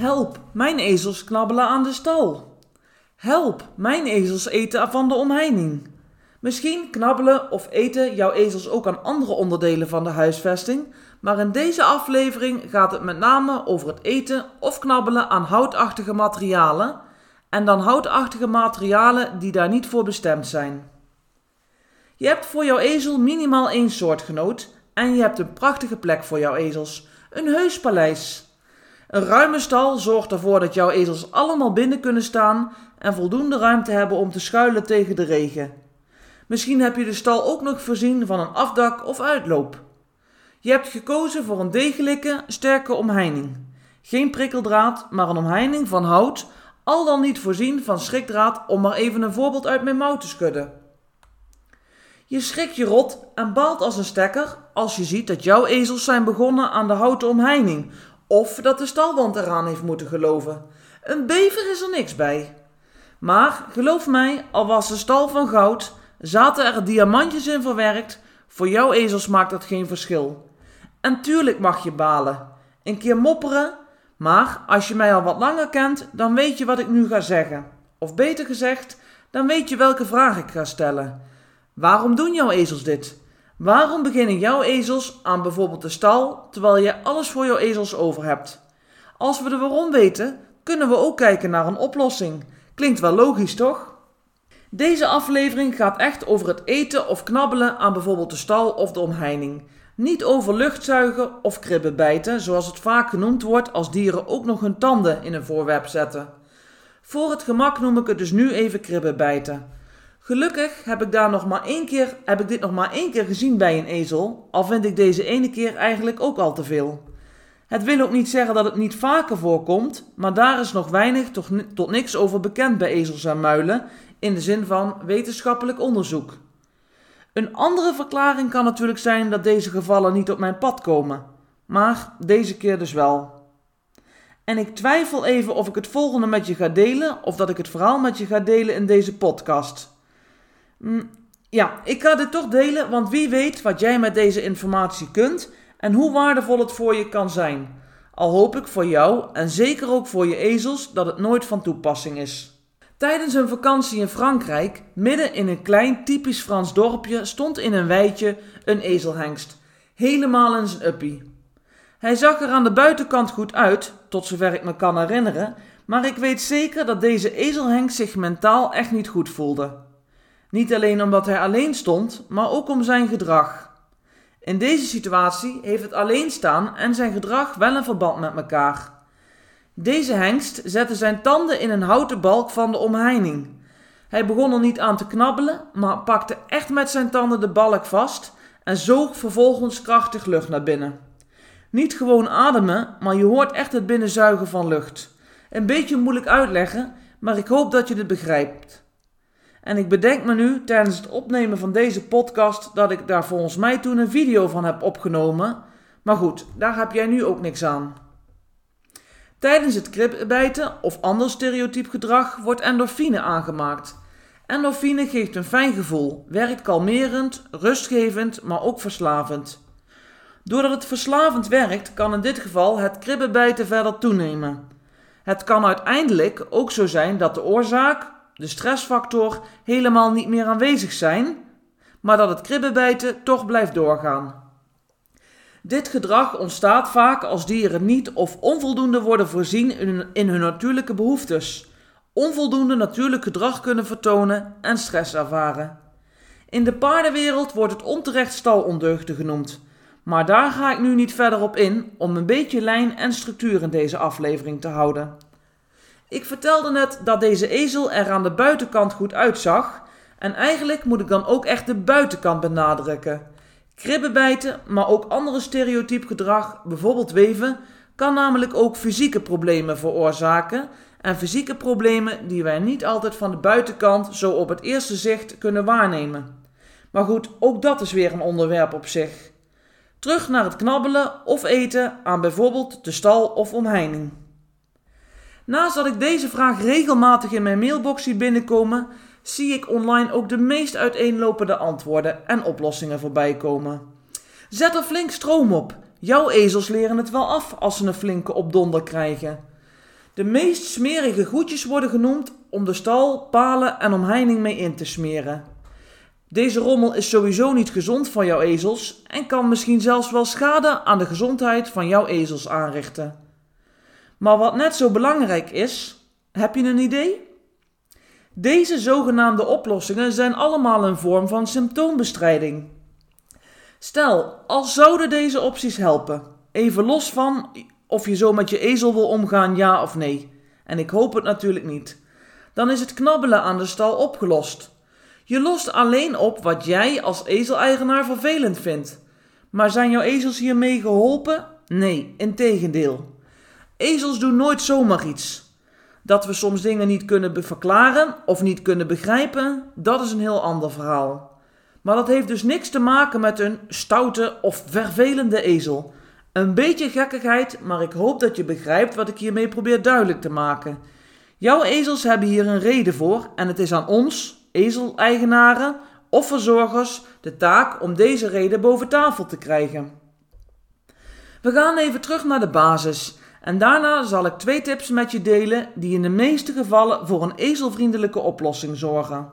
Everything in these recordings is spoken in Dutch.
Help, mijn ezels knabbelen aan de stal. Help, mijn ezels eten van de omheining. Misschien knabbelen of eten jouw ezels ook aan andere onderdelen van de huisvesting, maar in deze aflevering gaat het met name over het eten of knabbelen aan houtachtige materialen en dan houtachtige materialen die daar niet voor bestemd zijn. Je hebt voor jouw ezel minimaal één soortgenoot en je hebt een prachtige plek voor jouw ezels, een heus paleis. Een ruime stal zorgt ervoor dat jouw ezels allemaal binnen kunnen staan en voldoende ruimte hebben om te schuilen tegen de regen. Misschien heb je de stal ook nog voorzien van een afdak of uitloop. Je hebt gekozen voor een degelijke, sterke omheining. Geen prikkeldraad, maar een omheining van hout, al dan niet voorzien van schrikdraad om maar even een voorbeeld uit mijn mouw te schudden. Je schrikt je rot en baalt als een stekker als je ziet dat jouw ezels zijn begonnen aan de houten omheining of dat de stalwand eraan heeft moeten geloven. Een bever is er niks bij. Maar geloof mij, al was de stal van goud, zaten er diamantjes in verwerkt, voor jouw ezels maakt dat geen verschil. En tuurlijk mag je balen, een keer mopperen, maar als je mij al wat langer kent, dan weet je wat ik nu ga zeggen. Of beter gezegd, dan weet je welke vraag ik ga stellen. Waarom doen jouw ezels dit? Waarom beginnen jouw ezels aan bijvoorbeeld de stal terwijl je alles voor jouw ezels over hebt? Als we de waarom weten, kunnen we ook kijken naar een oplossing. Klinkt wel logisch, toch? Deze aflevering gaat echt over het eten of knabbelen aan bijvoorbeeld de stal of de omheining. Niet over luchtzuigen of kribben bijten, zoals het vaak genoemd wordt als dieren ook nog hun tanden in een voorwerp zetten. Voor het gemak noem ik het dus nu even kribben bijten. Gelukkig heb ik, daar nog maar één keer, heb ik dit nog maar één keer gezien bij een ezel, al vind ik deze ene keer eigenlijk ook al te veel. Het wil ook niet zeggen dat het niet vaker voorkomt, maar daar is nog weinig tot niks over bekend bij ezels en muilen, in de zin van wetenschappelijk onderzoek. Een andere verklaring kan natuurlijk zijn dat deze gevallen niet op mijn pad komen, maar deze keer dus wel. En ik twijfel even of ik het volgende met je ga delen of dat ik het verhaal met je ga delen in deze podcast. Mm, ja, ik ga dit toch delen, want wie weet wat jij met deze informatie kunt en hoe waardevol het voor je kan zijn. Al hoop ik voor jou en zeker ook voor je ezels dat het nooit van toepassing is. Tijdens een vakantie in Frankrijk, midden in een klein typisch Frans dorpje, stond in een weidje een ezelhengst. Helemaal in zijn uppie. Hij zag er aan de buitenkant goed uit, tot zover ik me kan herinneren, maar ik weet zeker dat deze ezelhengst zich mentaal echt niet goed voelde. Niet alleen omdat hij alleen stond, maar ook om zijn gedrag. In deze situatie heeft het alleenstaan en zijn gedrag wel een verband met elkaar. Deze hengst zette zijn tanden in een houten balk van de omheining. Hij begon er niet aan te knabbelen, maar pakte echt met zijn tanden de balk vast en zoog vervolgens krachtig lucht naar binnen. Niet gewoon ademen, maar je hoort echt het binnenzuigen van lucht. Een beetje moeilijk uitleggen, maar ik hoop dat je dit begrijpt. En ik bedenk me nu tijdens het opnemen van deze podcast dat ik daar volgens mij toen een video van heb opgenomen. Maar goed, daar heb jij nu ook niks aan. Tijdens het kribbenbijten of ander stereotyp gedrag wordt endorfine aangemaakt. Endorfine geeft een fijn gevoel, werkt kalmerend, rustgevend, maar ook verslavend. Doordat het verslavend werkt, kan in dit geval het kribbenbijten verder toenemen. Het kan uiteindelijk ook zo zijn dat de oorzaak, de stressfactor helemaal niet meer aanwezig zijn, maar dat het kribbenbijten toch blijft doorgaan. Dit gedrag ontstaat vaak als dieren niet of onvoldoende worden voorzien in hun, natuurlijke behoeftes, onvoldoende natuurlijk gedrag kunnen vertonen en stress ervaren. In de paardenwereld wordt het onterecht stalondeugde genoemd, maar daar ga ik nu niet verder op in om een beetje lijn en structuur in deze aflevering te houden. Ik vertelde net dat deze ezel er aan de buitenkant goed uitzag. En eigenlijk moet ik dan ook echt de buitenkant benadrukken. Kribbenbijten, maar ook andere stereotyp gedrag, bijvoorbeeld weven, kan namelijk ook fysieke problemen veroorzaken en fysieke problemen die wij niet altijd van de buitenkant zo op het eerste zicht kunnen waarnemen. Maar goed, ook dat is weer een onderwerp op zich. Terug naar het knabbelen of eten aan bijvoorbeeld de stal of omheining. Naast dat ik deze vraag regelmatig in mijn mailbox zie binnenkomen, zie ik online ook de meest uiteenlopende antwoorden en oplossingen voorbij komen. Zet er flink stroom op. Jouw ezels leren het wel af als ze een flinke opdonder krijgen. De meest smerige goedjes worden genoemd om de stal, palen en omheining mee in te smeren. Deze rommel is sowieso niet gezond voor jouw ezels en kan misschien zelfs wel schade aan de gezondheid van jouw ezels aanrichten. Maar wat net zo belangrijk is, heb je een idee? Deze zogenaamde oplossingen zijn allemaal een vorm van symptoombestrijding. Stel, al zouden deze opties helpen, even los van of je zo met je ezel wil omgaan, ja of nee, en ik hoop het natuurlijk niet, dan is het knabbelen aan de stal opgelost. Je lost alleen op wat jij als ezeleigenaar vervelend vindt. Maar zijn jouw ezels hiermee geholpen? Nee, integendeel. Ezels doen nooit zomaar iets. Dat we soms dingen niet kunnen verklaren of niet kunnen begrijpen, dat is een heel ander verhaal. Maar dat heeft dus niks te maken met een stoute of vervelende ezel. Een beetje gekkigheid, maar ik hoop dat je begrijpt wat ik hiermee probeer duidelijk te maken. Jouw ezels hebben hier een reden voor en het is aan ons, ezeleigenaren of verzorgers, de taak om deze reden boven tafel te krijgen. We gaan even terug naar de basis en daarna zal ik twee tips met je delen die in de meeste gevallen voor een ezelvriendelijke oplossing zorgen.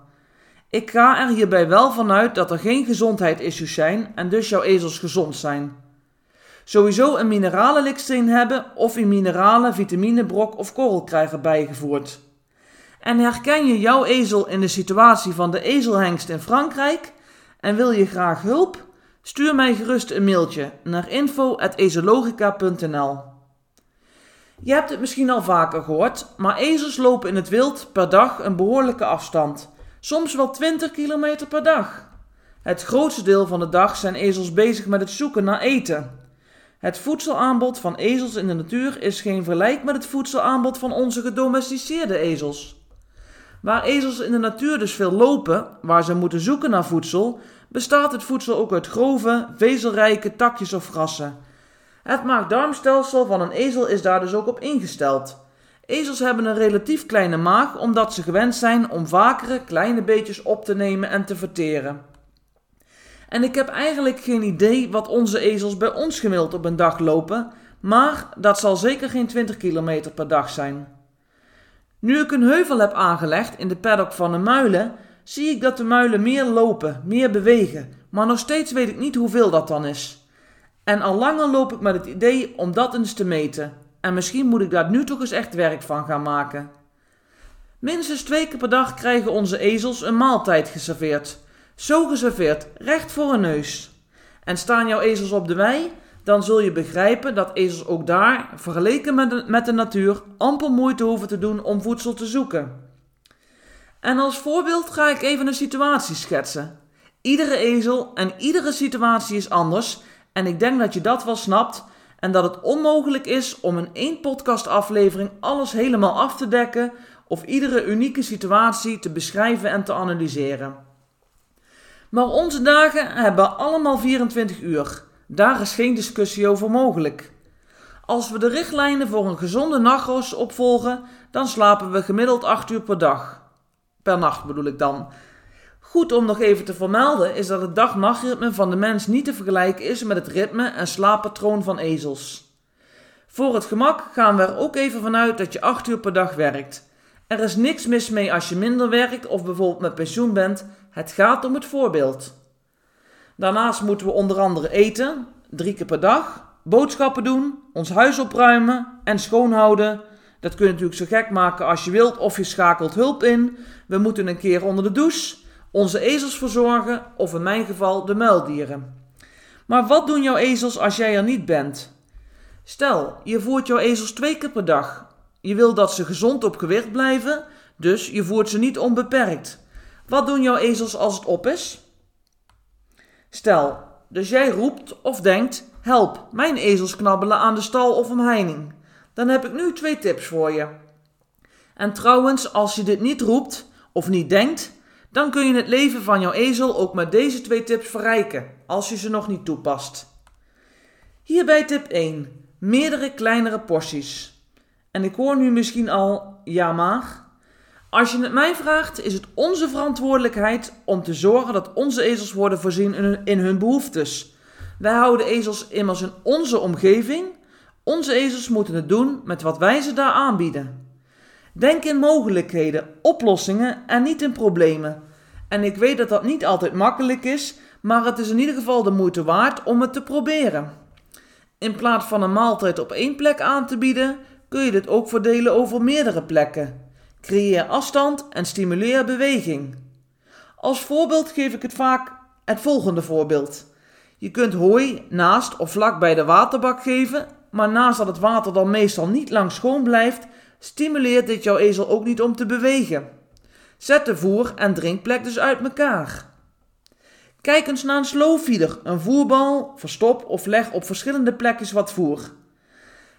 Ik ga er hierbij wel vanuit dat er geen gezondheidsissues zijn en dus jouw ezels gezond zijn. Sowieso een mineralenliksteen hebben of een mineralen, vitaminebrok of korrel krijgen bijgevoerd. En herken je jouw ezel in de situatie van de ezelhengst in Frankrijk en wil je graag hulp? Stuur mij gerust een mailtje naar info.ezelogica.nl Je hebt het misschien al vaker gehoord, maar ezels lopen in het wild per dag een behoorlijke afstand, soms wel 20 kilometer per dag. Het grootste deel van de dag zijn ezels bezig met het zoeken naar eten. Het voedselaanbod van ezels in de natuur is geen vergelijk met het voedselaanbod van onze gedomesticeerde ezels. Waar ezels in de natuur dus veel lopen, waar ze moeten zoeken naar voedsel, bestaat het voedsel ook uit grove, vezelrijke takjes of grassen. Het maag-darmstelsel van een ezel is daar dus ook op ingesteld. Ezels hebben een relatief kleine maag omdat ze gewend zijn om vakere kleine beetjes op te nemen en te verteren. En ik heb eigenlijk geen idee wat onze ezels bij ons gemiddeld op een dag lopen, maar dat zal zeker geen 20 kilometer per dag zijn. Nu ik een heuvel heb aangelegd in de paddock van de muilen, zie ik dat de muilen meer lopen, meer bewegen, maar nog steeds weet ik niet hoeveel dat dan is. En al langer loop ik met het idee om dat eens te meten. En misschien moet ik daar nu toch eens echt werk van gaan maken. Minstens twee keer per dag krijgen onze ezels een maaltijd geserveerd. Zo geserveerd, recht voor een neus. En staan jouw ezels op de wei, dan zul je begrijpen dat ezels ook daar, vergeleken met de, met de natuur, amper moeite hoeven te doen om voedsel te zoeken. En als voorbeeld ga ik even een situatie schetsen. Iedere ezel en iedere situatie is anders en ik denk dat je dat wel snapt en dat het onmogelijk is om in één podcastaflevering alles helemaal af te dekken of iedere unieke situatie te beschrijven en te analyseren. Maar onze dagen hebben allemaal 24 uur. Daar is geen discussie over mogelijk. Als we de richtlijnen voor een gezonde nachtrust opvolgen, dan slapen we gemiddeld 8 uur per dag. Per nacht bedoel ik dan. Goed om nog even te vermelden is dat het dag-nachtritme van de mens niet te vergelijken is met het ritme en slaappatroon van ezels. Voor het gemak gaan we er ook even vanuit dat je 8 uur per dag werkt. Er is niks mis mee als je minder werkt of bijvoorbeeld met pensioen bent, het gaat om het voorbeeld. Daarnaast moeten we onder andere eten, drie keer per dag, boodschappen doen, ons huis opruimen en schoonhouden. Dat kun je natuurlijk zo gek maken als je wilt of je schakelt hulp in. We moeten een keer onder de douche, onze ezels verzorgen of in mijn geval de muildieren. Maar wat doen jouw ezels als jij er niet bent? Stel, je voert jouw ezels twee keer per dag. Je wil dat ze gezond op gewicht blijven, dus je voert ze niet onbeperkt. Wat doen jouw ezels als het op is? Stel, dus jij roept of denkt: Help, mijn ezels knabbelen aan de stal of omheining. Dan heb ik nu twee tips voor je. En trouwens, als je dit niet roept of niet denkt, dan kun je het leven van jouw ezel ook met deze twee tips verrijken, als je ze nog niet toepast. Hierbij tip 1. Meerdere kleinere porties. En ik hoor nu misschien al, ja maar. Als je het mij vraagt, is het onze verantwoordelijkheid om te zorgen dat onze ezels worden voorzien in hun behoeftes. Wij houden ezels immers in onze omgeving. Onze ezels moeten het doen met wat wij ze daar aanbieden. Denk in mogelijkheden, oplossingen en niet in problemen. En ik weet dat dat niet altijd makkelijk is, maar het is in ieder geval de moeite waard om het te proberen. In plaats van een maaltijd op één plek aan te bieden, kun je dit ook verdelen over meerdere plekken. Creëer afstand en stimuleer beweging. Als voorbeeld geef ik het vaak het volgende voorbeeld. Je kunt hooi naast of vlak bij de waterbak geven, maar naast dat het water dan meestal niet lang schoon blijft, stimuleert dit jouw ezel ook niet om te bewegen. Zet de voer- en drinkplek dus uit elkaar. Kijk eens naar een slowfeeder, een voerbal, verstop of leg op verschillende plekjes wat voer.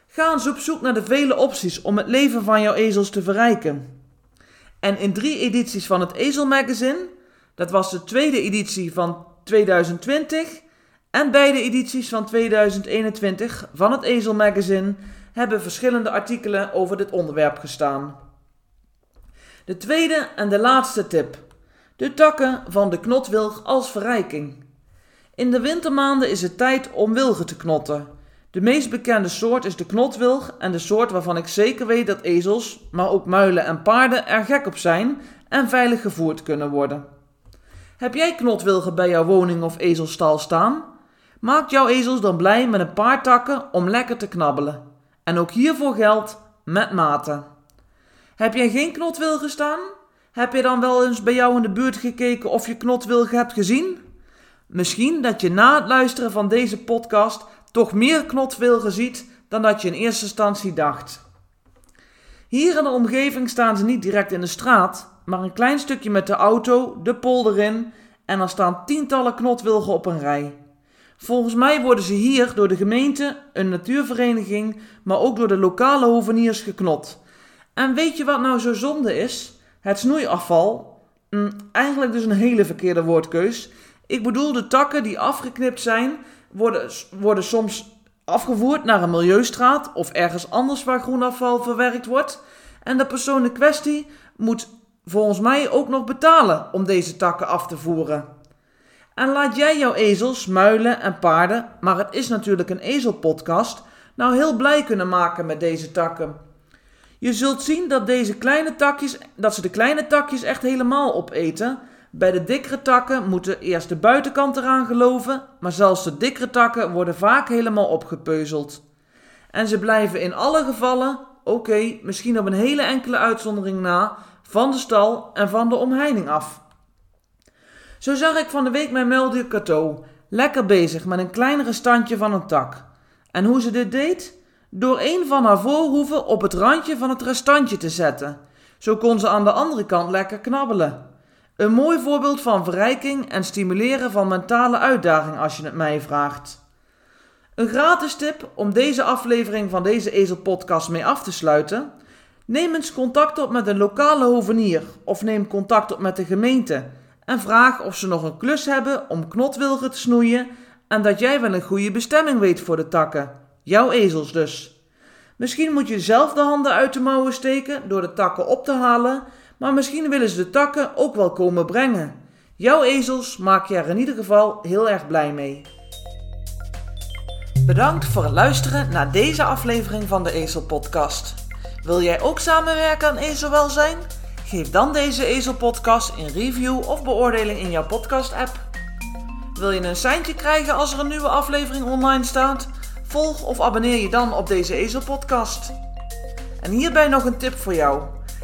Ga eens op zoek naar de vele opties om het leven van jouw ezels te verrijken. En in drie edities van het Ezel Magazine, dat was de tweede editie van 2020 en beide edities van 2021 van het Ezel Magazine, hebben verschillende artikelen over dit onderwerp gestaan. De tweede en de laatste tip. De takken van de knotwilg als verrijking. In de wintermaanden is het tijd om wilgen te knotten. De meest bekende soort is de knotwilg en de soort waarvan ik zeker weet dat ezels, maar ook muilen en paarden er gek op zijn en veilig gevoerd kunnen worden. Heb jij knotwilgen bij jouw woning of ezelstal staan? Maak jouw ezels dan blij met een paar takken om lekker te knabbelen. En ook hiervoor geldt met mate. Heb jij geen knotwilgen staan? Heb je dan wel eens bij jou in de buurt gekeken of je knotwilgen hebt gezien? Misschien dat je na het luisteren van deze podcast toch meer knotwilgen ziet dan dat je in eerste instantie dacht. Hier in de omgeving staan ze niet direct in de straat, maar een klein stukje met de auto, de polder in en er staan tientallen knotwilgen op een rij. Volgens mij worden ze hier door de gemeente, een natuurvereniging, maar ook door de lokale hoveniers geknot. En weet je wat nou zo zonde is? Het snoeiafval. Hm, eigenlijk dus een hele verkeerde woordkeus. Ik bedoel, de takken die afgeknipt zijn, worden, worden soms afgevoerd naar een milieustraat of ergens anders waar groenafval verwerkt wordt. En de persoon in kwestie moet volgens mij ook nog betalen om deze takken af te voeren. En laat jij jouw ezels, muilen en paarden, maar het is natuurlijk een ezelpodcast, nou heel blij kunnen maken met deze takken. Je zult zien dat deze kleine takjes, dat ze de kleine takjes echt helemaal opeten. Bij de dikkere takken moeten eerst de buitenkant eraan geloven, maar zelfs de dikkere takken worden vaak helemaal opgepeuzeld. En ze blijven in alle gevallen, oké, misschien op een hele enkele uitzondering na, van de stal en van de omheining af. Zo zag ik van de week mijn meldier Cato lekker bezig met een kleinere standje van een tak. En hoe ze dit deed? Door een van haar voorhoeven op het randje van het restantje te zetten. Zo kon ze aan de andere kant lekker knabbelen. Een mooi voorbeeld van verrijking en stimuleren van mentale uitdaging als je het mij vraagt. Een gratis tip om deze aflevering van deze Ezel-podcast mee af te sluiten. Neem eens contact op met een lokale hovenier of neem contact op met de gemeente en vraag of ze nog een klus hebben om knotwilgen te snoeien en dat jij wel een goede bestemming weet voor de takken. Jouw ezels dus. Misschien moet je zelf de handen uit de mouwen steken door de takken op te halen, maar misschien willen ze de takken ook wel komen brengen. Jouw ezels maak je er in ieder geval heel erg blij mee. Bedankt voor het luisteren naar deze aflevering van de Ezel Podcast. Wil jij ook samenwerken aan ezelwelzijn? Geef dan deze Ezel Podcast een review of beoordeling in jouw podcast app. Wil je een seintje krijgen als er een nieuwe aflevering online staat? Volg of abonneer je dan op deze Ezel-podcast. En hierbij nog een tip voor jou.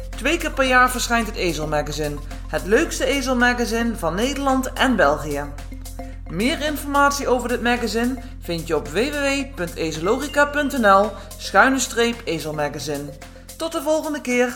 Twee keer per jaar verschijnt het Ezel-magazine. Het leukste Ezel-magazine van Nederland en België. Meer informatie over dit magazine vind je op www.ezelogica.nl schuine streep ezelmagazine. Tot de volgende keer!